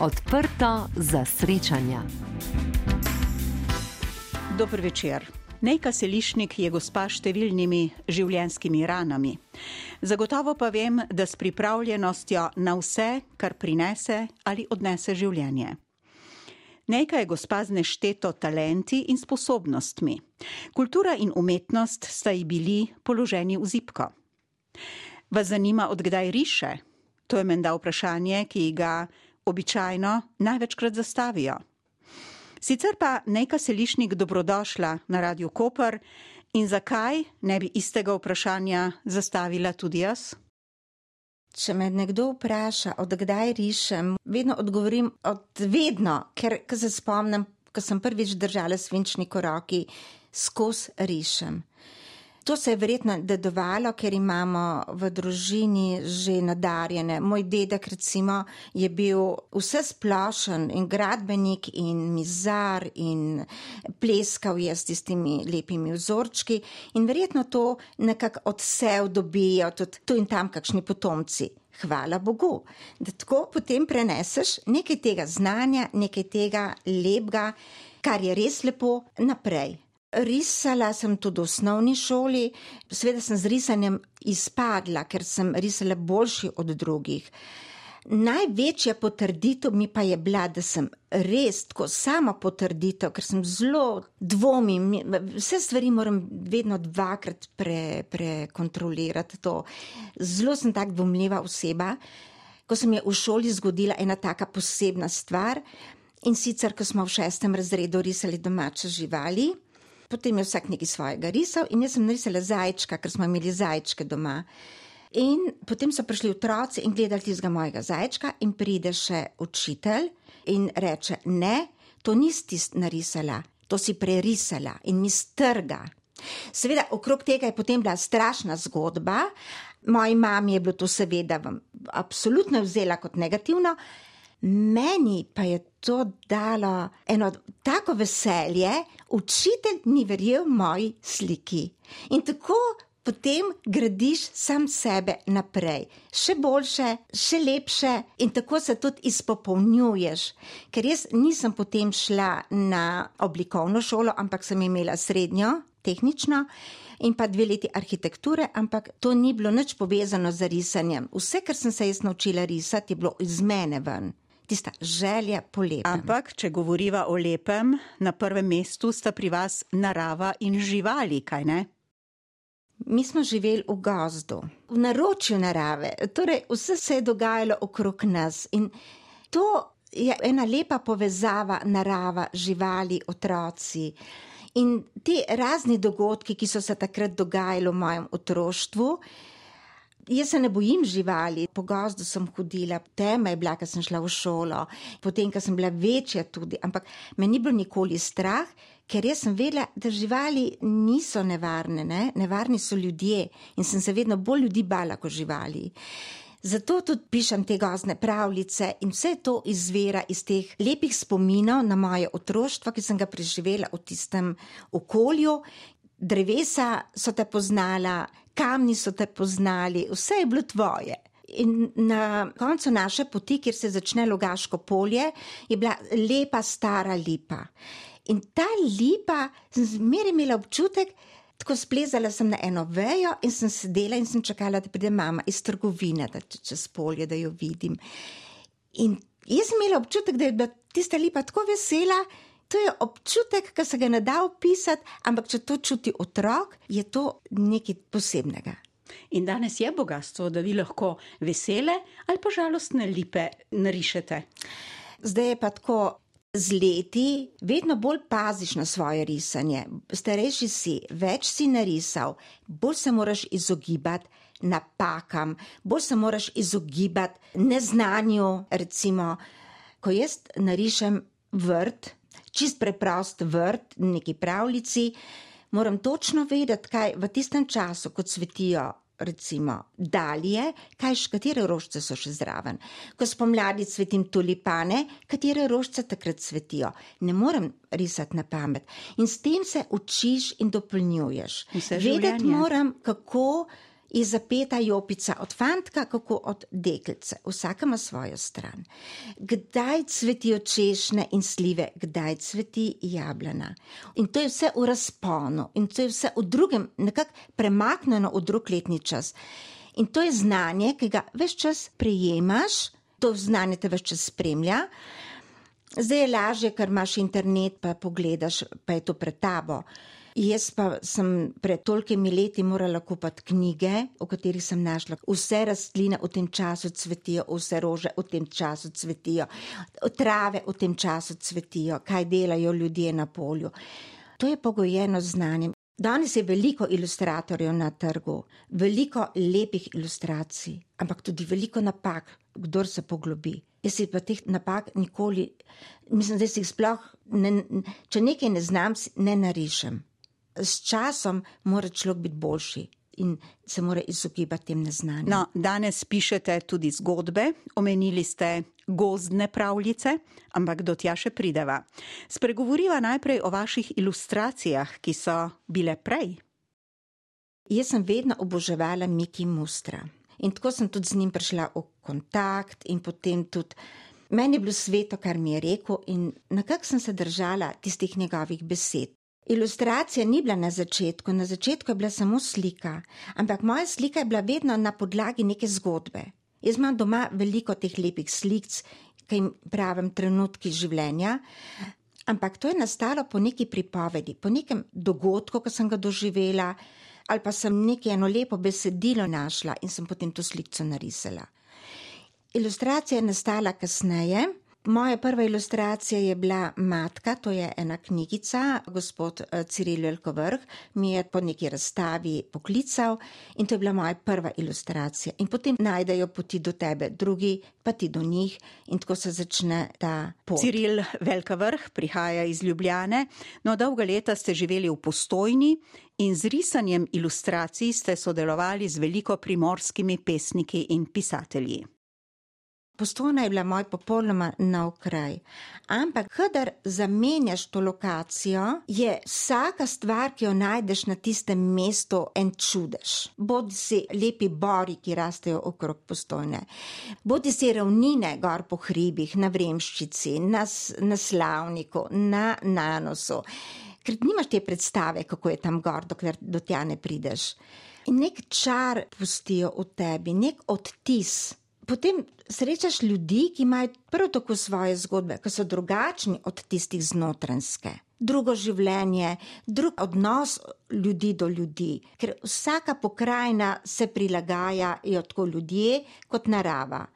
Odprto za srečanja. Dober večer. Nejka Selišnik je gospa s številnimi življenjskimi ranami. Zagotovo pa vem, da s pripravljenostjo na vse, kar prinese ali odnese življenje. Nejka je gospa z nešteto talenti in sposobnostmi. Kultura in umetnost sta ji bili položeni v zipko. Vas zanima, odkdaj riše? To je menda vprašanje, ki ga običajno največkrat zastavijo. Sicer pa Nejka Selišnik dobrodošla na Radio Koper in zakaj ne bi istega vprašanja zastavila tudi jaz? Če me nekdo vpraša, odkdaj rišem, vedno odgovorim od vedno, ker ko se spomnim, ko sem prvič držala svinčnik v roki, skozi rišem. To se je verjetno dedovalo, ker imamo v družini že nadarjene. Moj dedek recimo je bil vse splošen in gradbenik in mizar in pleskal je s tistimi lepimi vzorčki in verjetno to nekako odsev dobijo tudi tu in tam kakšni potomci. Hvala Bogu, da tako potem preneseš nekaj tega znanja, nekaj tega lepega, kar je res lepo naprej. Risala sem tudi v osnovni šoli, seveda sem z risanjem izpadla, ker sem risala boljši od drugih. Največja potrditev mi pa je bila, da sem res tako sama potrditev, ker sem zelo dvomim, vse stvari moram vedno dvakrat pre, prekontrolirati. To. Zelo sem tak dvomljiva oseba, ko se mi je v šoli zgodila ena taka posebna stvar in sicer, ko smo v šestem razredu risali domače živali potem je vsak nekaj svojega risal in jaz sem narisala zajčka, ker smo imeli zajčke doma. In potem so prišli otroci in gledali tistega mojega zajčka in pride še učitelj in reče, ne, to nisi ti narisala, to si prerisala in mi strga. Seveda, okrog tega je potem bila strašna zgodba. Moji mami je bilo to seveda absolutno vzela kot negativno, Meni pa je to dalo eno tako veselje, učitelj ni verjel moji sliki. In tako potem gradiš sam sebe naprej, še boljše, še lepše, in tako se tudi izpopolnjuješ. Ker jaz nisem potem šla na oblikovno šolo, ampak sem imela srednjo, tehnično. In pa dve leti arhitekture, ampak to ni bilo nič povezano z risanjem. Vse, kar sem se jaz naučila risati, je bilo iz mene ven tista želja po lepem. Ampak, če govoriva o lepem, na prvem mestu sta pri vas narava in živali, kaj ne? Mi smo živeli v gozdu, v naročju narave, torej vse se je dogajalo okrog nas in to je ena lepa povezava narava, živali, otroci. In ti razni dogodki, ki so se takrat dogajali v mojem otroštvu, Jaz se ne bojim živali, po gozdu sem hodila, tema je bila, ker sem šla v šolo, potem, ker sem bila večja tudi, ampak me ni bilo nikoli strah, ker jaz sem vedela, da živali niso nevarne, ne? nevarni so ljudje in sem se vedno bolj ljudi bala kot živali. Zato tudi pišem te gozne pravljice in vse to izvira iz teh lepih spominov na moje otroštvo, ki sem ga preživela v tistem okolju. Drevesa so te poznala, kamni so te poznali, vse je bilo tvoje. In na koncu naše poti, kjer se začne Logaško polje, je bila lepa stara lipa. In ta lipa, sem zmeraj imela občutek, tako splezala sem na eno vejo in sem sedela in sem čakala, da pride mama iz trgovine, da če čez polje, da jo vidim. In jaz sem imela občutek, da je bila tista lipa tako vesela, To je občutek, ki se ga ne da opisati, ampak če to čuti otrok, je to nekaj posebnega. In danes je bogatstvo, da vi lahko vesele ali pa žalostne lipe narišete. Zdaj je pa tako. Z leti vedno bolj paziš na svoje risanje. Starejši si, več si narisal, bolj se moraš izogibati napakam, bolj se moraš izogibati neznanju. Recimo, ko jaz narišem vrt, čist preprost vrt, neki pravljici, moram točno vedeti, kaj v tistem času, ko cvetijo. Recimo, dalje, kaj še, katere rožce so še zraven. Ko spomladi cvetim tulipane, katere rožce takrat cvetijo. Ne morem risati na pamet. In s tem se učiš in dopolnjuješ. Vedeti moram, kako je zapeta jopica od fantka, kako od deklice, vsaka ima svojo stran. Kdaj cvetijo češnje in slive, kdaj cveti jablana. In to je vse v razponu, in to je vse v drugem, nekako premaknjeno v drug letni čas. In to je znanje, ki ga veš čas prejemaš, to znanje te veš čas spremlja. Zdaj je lažje, ker imaš internet, pa pogledaš, pa je to pred tabo. Jaz pa sem pred tolkimi leti morala kupiti knjige, v katerih sem našla vse rastline v tem času cvetijo, vse rože v tem času cvetijo, trave v tem času cvetijo, kaj delajo ljudje na polju. To je pogojeno z znanjem. Danes je veliko ilustratorjev na trgu, veliko lepih ilustracij, ampak tudi veliko napak, kdo se poglobi. Jaz si pa teh napak nikoli, mislim, da si jih sploh, ne, če nekaj ne znam, ne narišem s časom mora človek biti boljši. In se mora izogibati tem neznanjem. No, danes pišete tudi zgodbe, omenili ste gozdne pravljice, ampak do tja še prideva. Spregovoriva najprej o vaših ilustracijah, ki so bile prej. Jaz sem vedno oboževala Miki Mustra in tako sem tudi z njim prišla v kontakt, in potem tudi meni je bilo sveto, kar mi je rekel, in nekako sem se držala tistih njegovih besed. Ilustracija ni bila na začetku, na začetku je bila samo slika, ampak moja slika je bila vedno na podlagi neke zgodbe. Jaz imam doma veliko teh lepih slik, ki jim pravim trenutki življenja, ampak to je nastalo po neki pripovedi, po nekem dogodku, ki sem ga doživela, ali pa sem nekaj eno lepo besedilo našla in sem potem to sliko narisala. Ilustracija je nastala kasneje. Moja prva ilustracija je bila Matka, to je ena knjigica, gospod eh, Ciril Velkovrh mi je po neki razstavi poklical in to je bila moja prva ilustracija. In potem najdejo poti do tebe drugi, pa ti do njih in tako se začne ta pot. Ciril Velkovrh prihaja iz Ljubljane, no dolga leta ste živeli v postojni in z risanjem ilustracij ste sodelovali z veliko primorskimi pesniki in pisatelji. Postojna je bila moj popolnoma nov kraj. Ampak, kadar zamenjaš to lokacijo, je vsaka stvar, ki jo najdeš na tistem mestu, en čudež. Bodi si lepi bori, ki rastejo okrog postojne, bodi si ravnine gor po hribih, na vremščici, na, na slavniku, na nanosu. Ker nimaš te predstave, kako je tam gor, dokler do tja ne prideš. In nek čar pustijo v tebi, nek odtis potem srečaš ljudi, ki imajo prav tako svoje zgodbe, ki so drugačni od tistih znotranske. Drugo življenje, drug odnos ljudi do ljudi, ker vsaka pokrajina se prilagaja tako ljudje kot narava.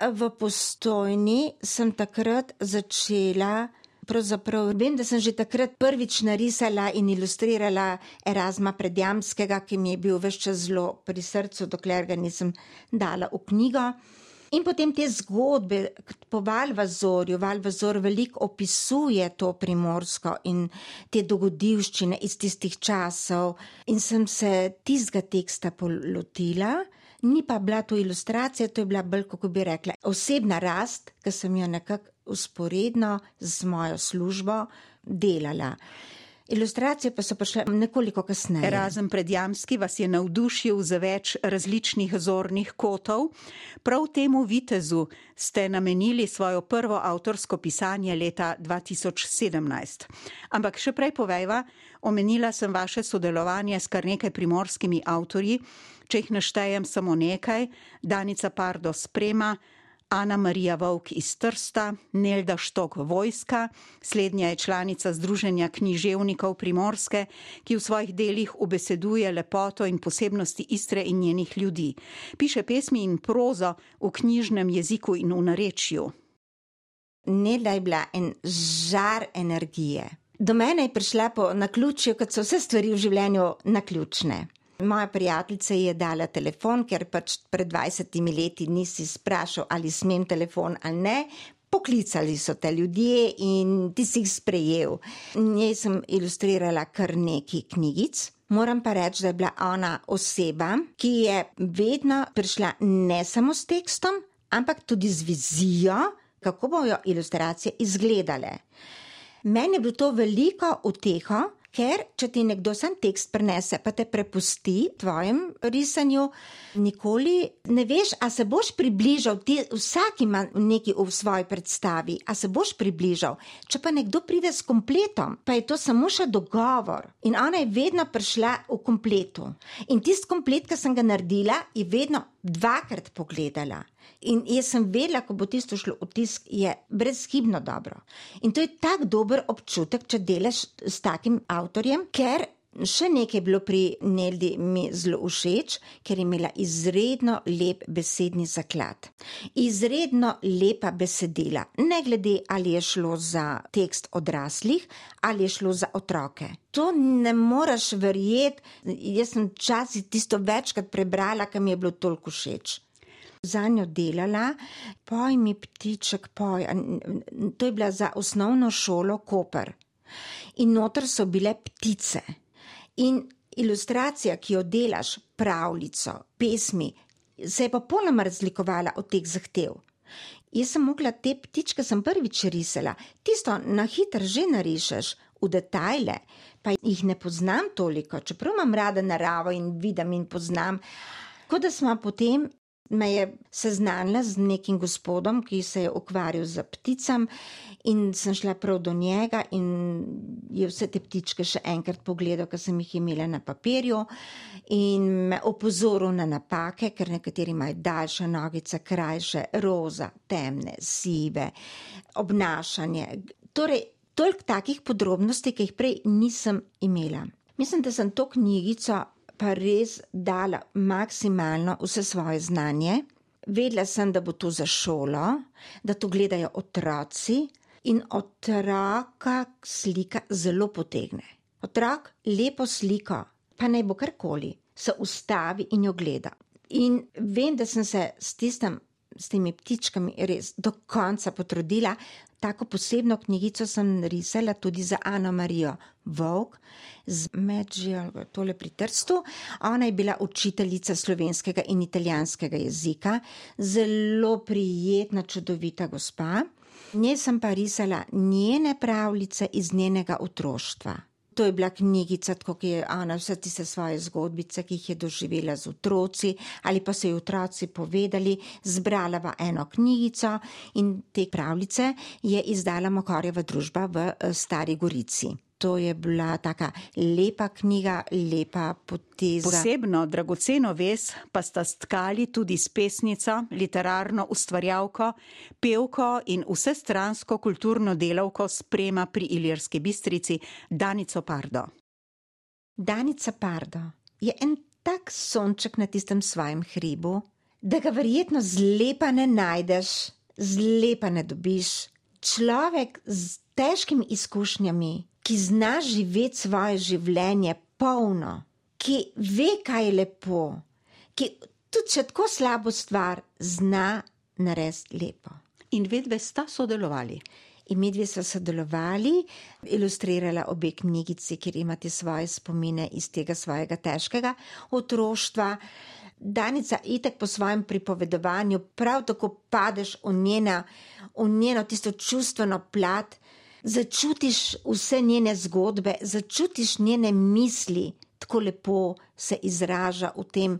V postojni sem takrat začela Pravzaprav vem, da sem že takrat prvič narisala in ilustrirala Erasma Predjamskega, ki mi je bil vse čas zelo pri srcu, dokler ga nisem dala v knjigo. In potem te zgodbe, po Valvazorju, Valvazor veliko opisuje to primorsko in te dogodivščine iz tistih časov. In sem se tistega teksta polotila, ni pa bila to ilustracija, to je bila bolj, kako bi rekla, osebna rast, ki sem jo nekako usporedno z mojo službo delala. Ilustracije pa so prišle nekoliko kasneje. Razen predjamski vas je navdušil za več različnih zornih kotov. Prav temu vitezu ste namenili svojo prvo avtorsko pisanje leta 2017. Ampak še prej povejva, omenila sem vaše sodelovanje s kar nekaj primorskimi avtorji, če jih naštejem samo nekaj, Danica Pardo sprema, Ana Marija Vovk iz Trsta, Nelda Štok Vojska, slednja je članica Združenja književnikov Primorske, ki v svojih delih obeseduje lepoto in posebnosti Istre in njenih ljudi. Piše pesmi in prozo v knjižnem jeziku in v narečju. Nelda je bila en žar energije. Do mene je prišla po naključju, kot so vse stvari v življenju naključne. Moja prijateljica je dala telefon, ker pač pred 20 leti nisi sprašal, ali smem telefon ali ne. Poklicali so te ljudje in ti si jih sprejel. Njej sem ilustrirala kar nekaj knjigic. Moram pa reči, da je bila ona oseba, ki je vedno prišla ne samo s tekstom, ampak tudi z vizijo, kako bojo ilustracije izgledale. Meni je bilo to veliko uteho, Ker, če ti nekdo sam tekst prenese, pa te prepusti tvojem risanju, nikoli ne veš, a se boš približal, ti, vsak ima nekaj v svoji predstavi, a se boš približal. Če pa nekdo pride s kompletom, pa je to samo še dogovor. In ona je vedno prišla v kompletu. In tisti komplet, ki sem ga naredila, je vedno dvakrat pogledala. In jaz sem vedela, ko bo tisto šlo v tisk, je brezhibno dobro. In to je tako dober občutek, če delaš s takim avtorjem, ker še nekaj je bilo pri Neldi mi zelo všeč, ker je imela izredno lep besedni zaklad. Izredno lepa besedila, ne glede ali je šlo za tekst odraslih ali je šlo za otroke. To ne moreš verjeti, jaz sem časi tisto večkrat prebrala, ker mi je bilo toliko všeč za njo delala, poj mi ptiček, poj. To je bila za osnovno šolo Koper. In noter so bile ptice. In ilustracija, ki jo delaš, pravljico, pesmi, se je pa polnoma razlikovala od teh zahtev. Jaz sem mogla te ptičke, sem prvič risala, tisto na hitro že narišeš, v detajle, pa jih ne poznam toliko, čeprav imam rada naravo in vidim in poznam. Kot da smo potem me je seznanila z nekim gospodom, ki se je ukvarjal z pticami, in sem šla prav do njega in je vse te ptičke še enkrat pogledal, ker sem jih imela na papirju, in me opozoril na napake, ker nekateri imajo daljše nogice, krajše, roza, temne, sive, obnašanje. Torej, toliko takih podrobnosti, ki jih prej nisem imela. Mislim, da sem to knjigico pa res dala maksimalno vse svoje znanje. Vedela sem, da bo to za šolo, da to gledajo otroci in otroka slika zelo potegne. Otrok lepo sliko, pa naj bo karkoli, se ustavi in jo gleda. In vem, da sem se s tistem s temi ptičkami res do konca potrudila. Tako posebno knjigico sem risala tudi za Ano Marijo Vovk z Medžijo, tole pri Trstu. Ona je bila učiteljica slovenskega in italijanskega jezika, zelo prijetna, čudovita gospa. Nje sem pa risala njene pravljice iz njenega otroštva. To je bila knjigica, tako ki je Ana vse tiste svoje zgodbice, ki jih je doživela z otroci ali pa so ji otroci povedali, zbrala v eno knjigico in te pravljice je izdala Mokorjeva družba v eh, Stari Gorici to je bila taka lepa knjiga, lepa poteza. Posebno dragoceno vez pa sta stkali tudi s pesnico, literarno ustvarjalko, pevko in vsestransko kulturno delavko sprema pri Ilirski bistrici Danico Pardo. Danica Pardo je en tak sonček na tistem svojem hribu, da ga verjetno zlepa ne najdeš, zlepa ne dobiš. Človek z težkimi izkušnjami, ki zna živeti svoje življenje polno, ki ve, kaj je lepo, ki tudi če tako slabo stvar zna narediti lepo. In vedve sta sodelovali. In medve so sodelovali, ilustrirala obe knjigici, kjer imate svoje spomine iz tega svojega težkega otroštva. Danica itek po svojem pripovedovanju prav tako padeš v, njena, v njeno tisto čustveno plat, začutiš vse njene zgodbe, začutiš njene misli, tako lepo se izraža v tem,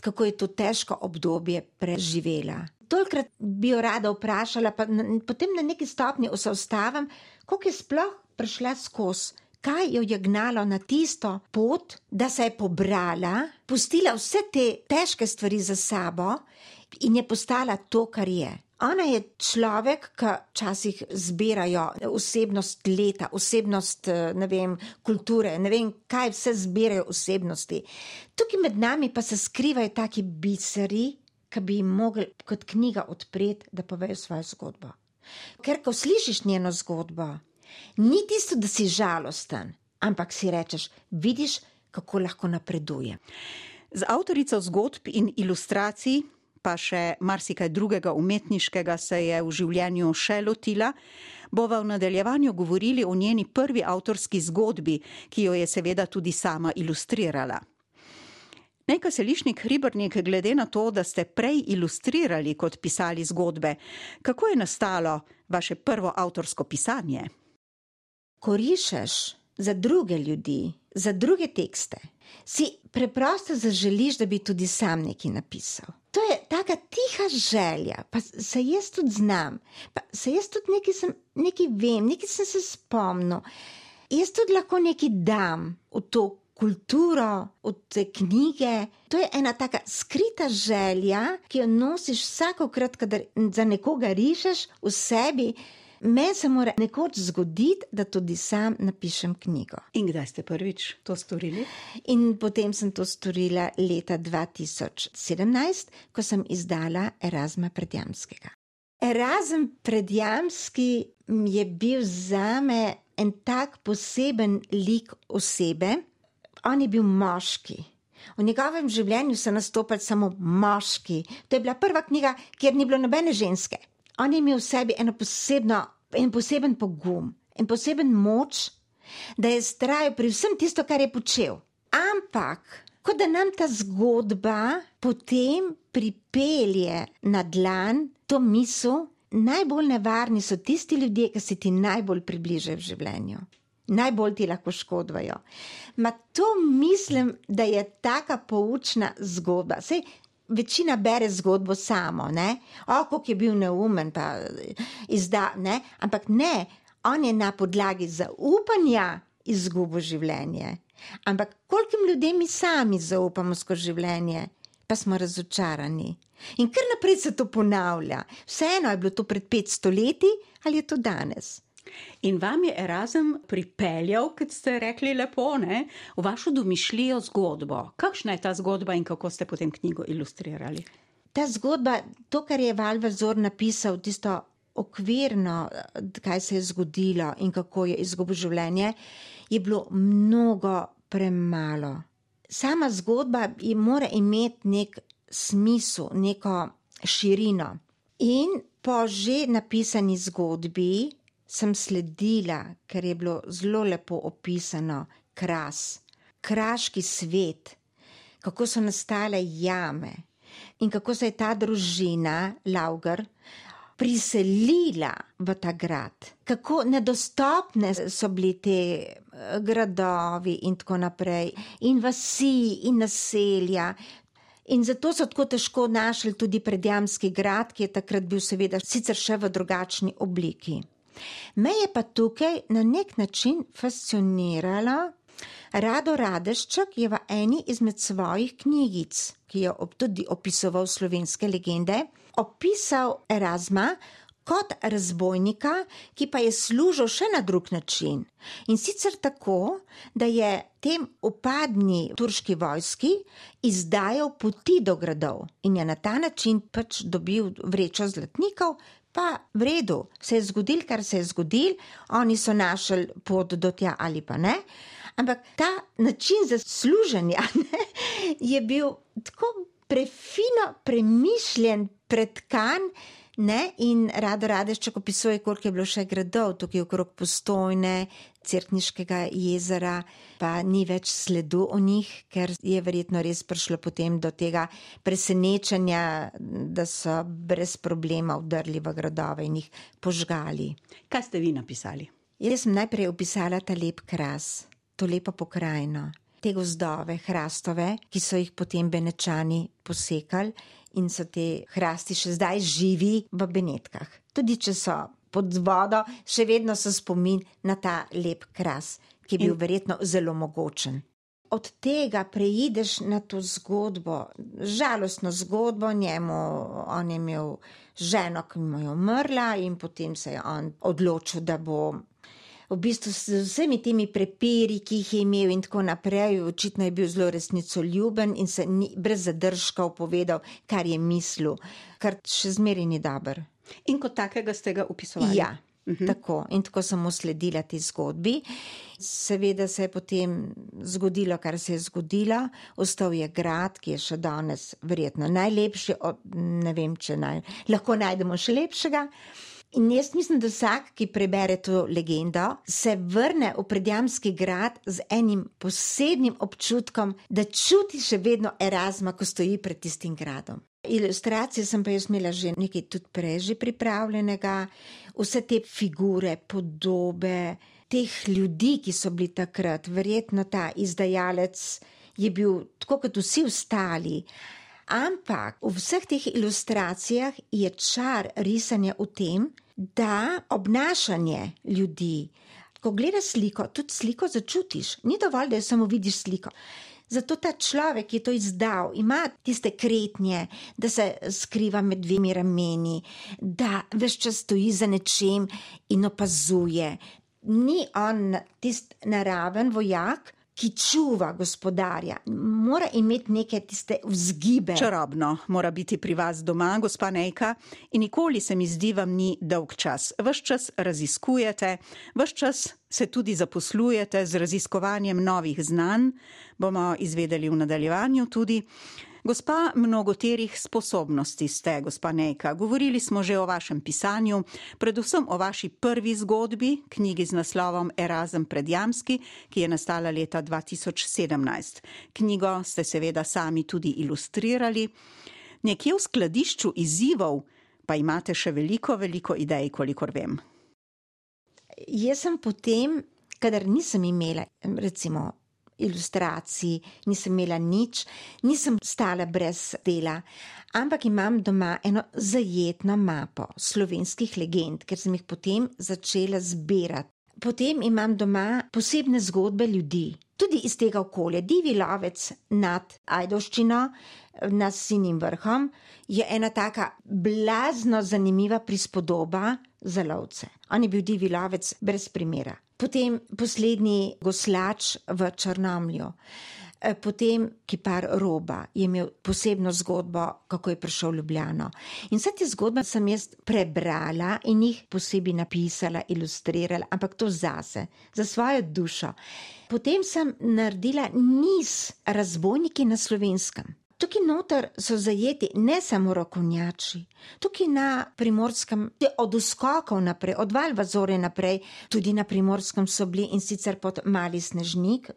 kako je to težko obdobje preživela. Tolkrat bi jo rada vprašala, pa potem na neki stopni osavstavim, kako je sploh prišla skozi. Kaj jo je gnalo na tisto pot, da se je pobrala, pustila vse te težke stvari za sabo in je postala to, kar je. Ona je človek, ki včasih zbirajo osebnost leta, osebnost ne vem, kulture, ne vem, kaj vse zbirajo osebnosti. Tukaj med nami pa se skrivajo taki biseri, ki bi jim mogli kot knjiga odpreti, da povejo svojo zgodbo. Ker ko slišiš njeno zgodbo, ni tisto, da si žalosten, ampak si rečeš, vidiš, kako lahko napreduje. Z avtorico zgodb in ilustracij pa še marsikaj drugega umetniškega se je v življenju še lotila, bova v nadaljevanju govorili o njeni prvi avtorski zgodbi, ki jo je seveda tudi sama ilustrirala. Nekaj selišnik Hribrnik, glede na to, da ste prej ilustrirali kot pisali zgodbe, kako je nastalo vaše prvo avtorsko pisanje? Ko rišeš za druge ljudi, za druge tekste, si preprosto zaželiš, da bi tudi sam nekaj napisal. To je taka tiha želja, pa se jaz tudi znam, pa se jaz tudi nekaj, sem, nekaj vem, nekaj sem se spomnil. Jaz tudi lahko nekaj dam v to kulturo, v te knjige. To je ena taka skrita želja, ki jo nosiš vsakokrat, kadar za nekoga rišeš v sebi. Meni se mora nekoč zgoditi, da tudi sam napišem knjigo. In kdaj ste prvič to storili? In potem sem to storila leta 2017, ko sem izdala Erasma Predjamskega. Erasm Predjamski je bil za me en tak poseben lik osebe. On je bil moški. V njegovem življenju so nastopili samo moški. To je bila prva knjiga, kjer ni bilo nobene ženske. On je imel v sebi eno posebno, en poseben pogum, en poseben moč, da je strajal pri vsem tisto, kar je počel. Ampak, kot da nam ta zgodba potem pripelje na dlan to misel, najbolj nevarni so tisti ljudje, ki se ti najbolj približajo v življenju. Najbolj ti lahko škodujejo. Ma to mislim, da je taka poučna zgodba. Sej, večina bere zgodbo samo, ne, oko je bil neumen, pa izda, ne, ampak ne, on je na podlagi zaupanja izgubil življenje. Ampak kolikim ljudem mi sami zaupamo skozi življenje, pa smo razočarani. In kar naprej se to ponavlja. Vseeno je bilo to pred 500 leti ali je to danes. In vam je Erasm pripeljal, kot ste rekli, lepo, ne, v vašo domišljijo zgodbo. Kakšna je ta zgodba in kako ste potem knjigo ilustrirali? Ta zgodba, to, kar je Valvazor napisal, tisto okvirno, kaj se je zgodilo in kako je izgubil življenje, je bilo mnogo premalo. Sama zgodba mora imeti nek smisel, neko širino. In po že napisani zgodbi, sem sledila, ker je bilo zelo lepo opisano, kras, kraški svet, kako so nastale jame in kako se je ta družina, Lauger, priselila v ta grad, kako nedostopne so bili te eh, gradovi in tako naprej, in vasi in naselja. In zato so tako težko našli tudi predjamski grad, ki je takrat bil seveda sicer še v drugačni obliki. Me je pa tukaj na nek način fasciniralo Rado Radeščak je v eni izmed svojih knjigic, ki jo tudi opisoval slovenske legende, opisal Erasma kot razbojnika, ki pa je služil še na drug način. In sicer tako, da je tem upadni turški vojski izdajal poti do gradov in je na ta način pač dobil vrečo zlatnikov, pa v redu, se je zgodil, kar se je zgodil, oni so našli pot do tja ali pa ne. Ampak ta način za služenje ne, je bil tako prefino, premišljen, predkan. Ne, in rado radešček opisuje, koliko je bilo še gradov tukaj okrog postojne, Cerkniškega jezera, pa ni več sledu o njih, ker je verjetno res prišlo potem do tega presenečenja, da so brez problema vdrli v gradove in jih požgali. Kaj ste vi napisali? Jaz sem najprej opisala ta lep kras, to lepo pokrajino, te gozdove, hrastove, ki so jih potem benečani posekali in so te hrasti še zdaj živi v Benetkah. Tudi če so pod vodo, še vedno so spomin na ta lep kras, ki je bil in... verjetno zelo mogočen. Od tega preideš na to zgodbo, žalostno zgodbo njemu. On je imel ženo, ki mu je umrla, in potem se je on odločil, da bo v bistvu z vsemi temi prepiri, ki jih je imel, in tako naprej. Očitno je bil zelo resnico ljuben in se ni, brez zadržkov povedal, kar je mislil, kar še zmeraj ni dober. In kot takega ste ga upisovali. Ja, uh -huh. tako. In tako sem usledila ti zgodbi. Seveda se je potem zgodilo, kar se je zgodilo. Ostal je grad, ki je še danes verjetno najlepši, od, ne vem, če naj, lahko najdemo še lepšega. In jaz mislim, da vsak, ki prebere to legendo, se vrne v predjamski grad z enim posebnim občutkom, da čuti še vedno Erasma, ko stoji pred tistim gradom. Ilustracije sem pa jaz imela že nekaj tudi prej, že pripravljenega, vse te figure, podobe, teh ljudi, ki so bili takrat, verjetno ta izdajalec je bil tako kot vsi ostali. Ampak v vseh teh ilustracijah je čar risanja v tem, da obnašanje ljudi, ko gledaš sliko, tudi sliko začutiš. Ni dovolj, da jo samo vidiš sliko. Zato ta človek, ki je to izdal, ima tiste kretnje, da se skriva med dvemi rameni, da vse čas stoji za nečem in opazuje. Ni on tisti naraven vojak, ki čuva gospodarja, mora imeti neke tiste vzgibe. Čarobno mora biti pri vas doma, gospa Nejka, in nikoli se mi zdi, vam ni dolg čas. Ves čas raziskujete, ves čas se tudi zaposlujete z raziskovanjem novih znanj, bomo izvedeli v nadaljevanju tudi. Gospa mnogoterih sposobnosti ste, gospa Nejka. Govorili smo že o vašem pisanju, predvsem o vaši prvi zgodbi, knjigi z naslovom Erasm predjamski, ki je nastala leta 2017. Knjigo ste seveda sami tudi ilustrirali. Nekje v skladišču izzivov pa imate še veliko, veliko idej, kolikor vem. Jaz sem potem, kadar nisem imela, recimo, ilustracij, nisem imela nič, nisem stala brez dela, ampak imam doma eno zajetno mapo slovenskih legend, ker sem jih potem začela zbirati. Potem imam doma posebne zgodbe ljudi, tudi iz tega okolja. Divi lovec nad Ajdoščino, nad Sinim vrhom, je ena taka blazno zanimiva prispodoba za lovce. On je bil divi lovec brez primera potem poslednji goslač v Črnomlju, potem kipar Roba je imel posebno zgodbo, kako je prišel v Ljubljano. In vse te zgodbe sem jaz prebrala in jih posebej napisala, ilustrirala, ampak to zase, za svojo dušo. Potem sem naredila niz razbojniki na slovenskem. Tukaj noter so zajeti ne samo rokovnjači, tukaj na primorskem, od uskokov naprej, od Valvazore naprej, tudi na primorskem so bili in sicer pod mali snežnik.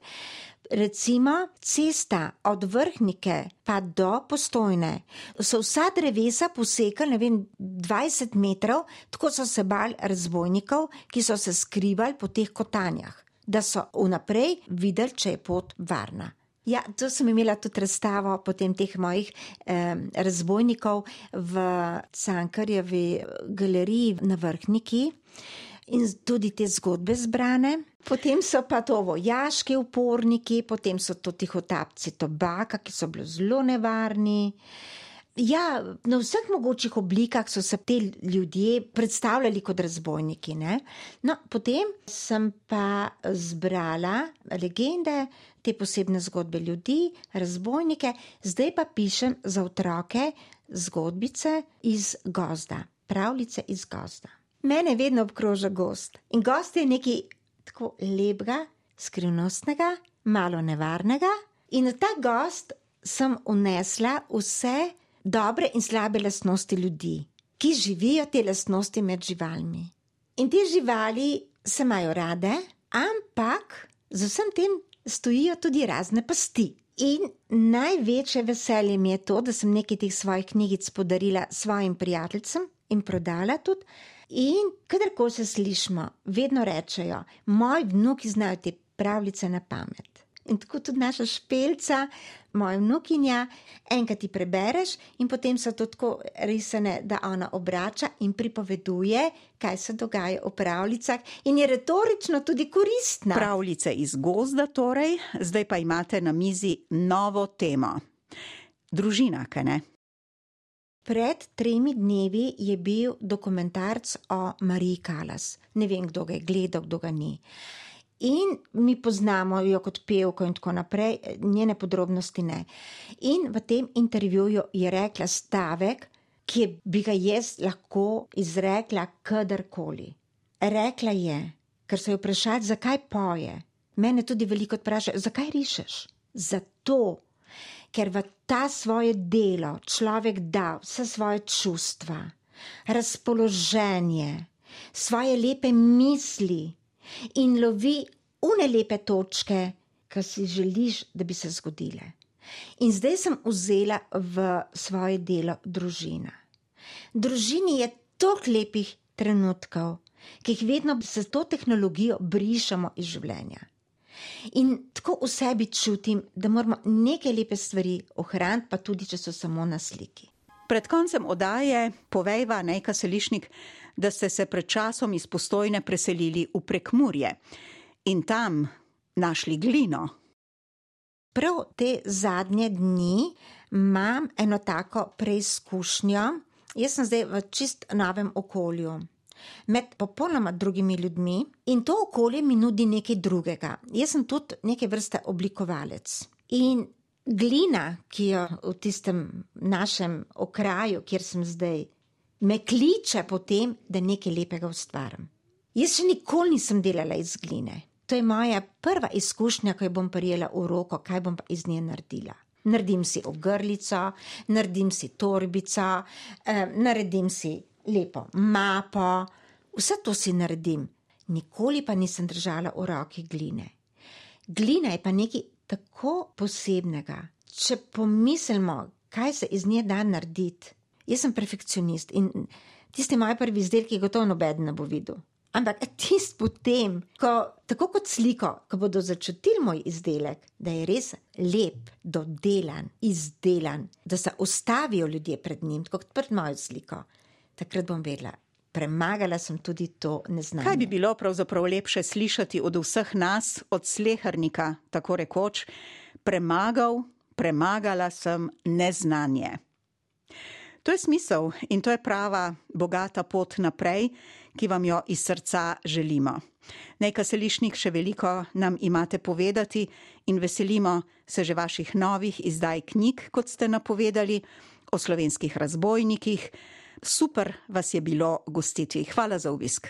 Recimo cesta od vrhnike pa do postojne, so vsa drevesa posekali, ne vem, 20 metrov, tako so se bali razbojnikov, ki so se skrivali po teh kotanjah, da so vnaprej videli, če je pot varna. Ja, to sem imela tudi razstavo potem teh mojih eh, razbojnikov v Cankarjevi galeriji na vrhniki in tudi te zgodbe zbrane. Potem so pa to vojaški uporniki, potem so to tihotapci tobaka, ki so bili zelo nevarni. Ja, na vseh mogočih oblikah so se ti ljudje predstavljali kot razbojniki. No, potem sem pa zbrala legende, te posebne zgodbe ljudi, razbojnike, zdaj pa pišem za otroke zgodbice iz gozda, pravljice iz gozda. Mene vedno obkroža gost in gost je nekaj tako lepega, skrivnostnega, malo nevarnega, in v ta gost sem unesla vse dobre in slabe lastnosti ljudi, ki živijo te lastnosti med živalmi. In te živali se imajo rade, ampak z vsem tem stojijo tudi razne pasti. In največje veselje mi je to, da sem nekaj teh svojih knjigic podarila svojim prijateljem in prodala tudi. In kadarkoli se slišmo, vedno rečejo, moji vnuki znajo te pravljice na pamet. In tako tudi naša špelca, moja vnukinja, enkrat ti prebereš, in potem so to tako risane, da ona obrača in pripoveduje, kaj se dogaja v pravljicah, in je retorično tudi koristna. Pravljice iz gozda, torej, zdaj pa imate na mizi novo temo. Družina, kaj ne? Pred tremi dnevi je bil dokumentarc o Mariji Kalas. Ne vem, kdo ga je gledal, kdo ga ni. In mi poznamo jo kot pevko, in tako naprej, njene podrobnosti ne. In v tem intervjuju je rekla stavek, ki bi ga jaz lahko izrekla kadarkoli. Rekla je, ker so jo vprašali, zakaj poje. Mene tudi veliko vprašajo, zakaj rišeš? Zato, ker v ta svoje delo človek da vse svoje čustva, razpoloženje, svoje lepe misli in lovi une lepe točke, ki si želiš, da bi se zgodile. In zdaj sem vzela v svoje delo družina. Družini je toliko lepih trenutkov, ki jih vedno s to tehnologijo brišemo iz življenja. In tako v sebi čutim, da moramo nekaj lepe stvari ohraniti, pa tudi, če so samo na sliki. Pred koncem odaje povejva Nejka Selišnik, da ste se pred časom iz postojne preselili v prekmurje in tam našli glino. Prav te zadnje dni imam eno tako preizkušnjo. Jaz sem zdaj v čist novem okolju, med popolnoma drugimi ljudmi in to okolje mi nudi nekaj drugega. Jaz sem tudi neke vrste oblikovalec. In glina, ki jo v tistem našem okraju, kjer sem zdaj, me kliče potem, da nekaj lepega ustvarim. Jaz še nikoli nisem delala iz gline. To je moja prva izkušnja, ko jo bom prijela v roko, kaj bom pa iz nje naredila. Naredim si ogrlico, naredim si torbico, eh, naredim si lepo mapo, vse to si naredim, nikoli pa nisem držala v roki gline. Glina je pa nekaj tako posebnega. Če pomislimo, kaj se iz nje da narediti, jaz sem perfekcionist in tisti moji prvi izdelki gotovo noben ne bo videl. Ampak tisti potem, ko tako kot sliko, ko bodo začutili moj izdelek, da je res lep, dodelan, izdelan, da se ustavijo ljudje pred njim, kot pred mojo sliko takrat bom vedela. Premagala sem tudi to neznanje. Kaj bi bilo pravzaprav lepše slišati od vseh nas, od slehrnika, tako rekoč, premagal, premagala sem neznanje. To je smisel in to je prava, bogata pot naprej, ki vam jo iz srca želimo. Nekaj selišnik še veliko nam imate povedati in veselimo se že vaših novih izdaj knjig, kot ste napovedali, o slovenskih razbojnikih. Super vas je bilo gostiti. Hvala za obisk.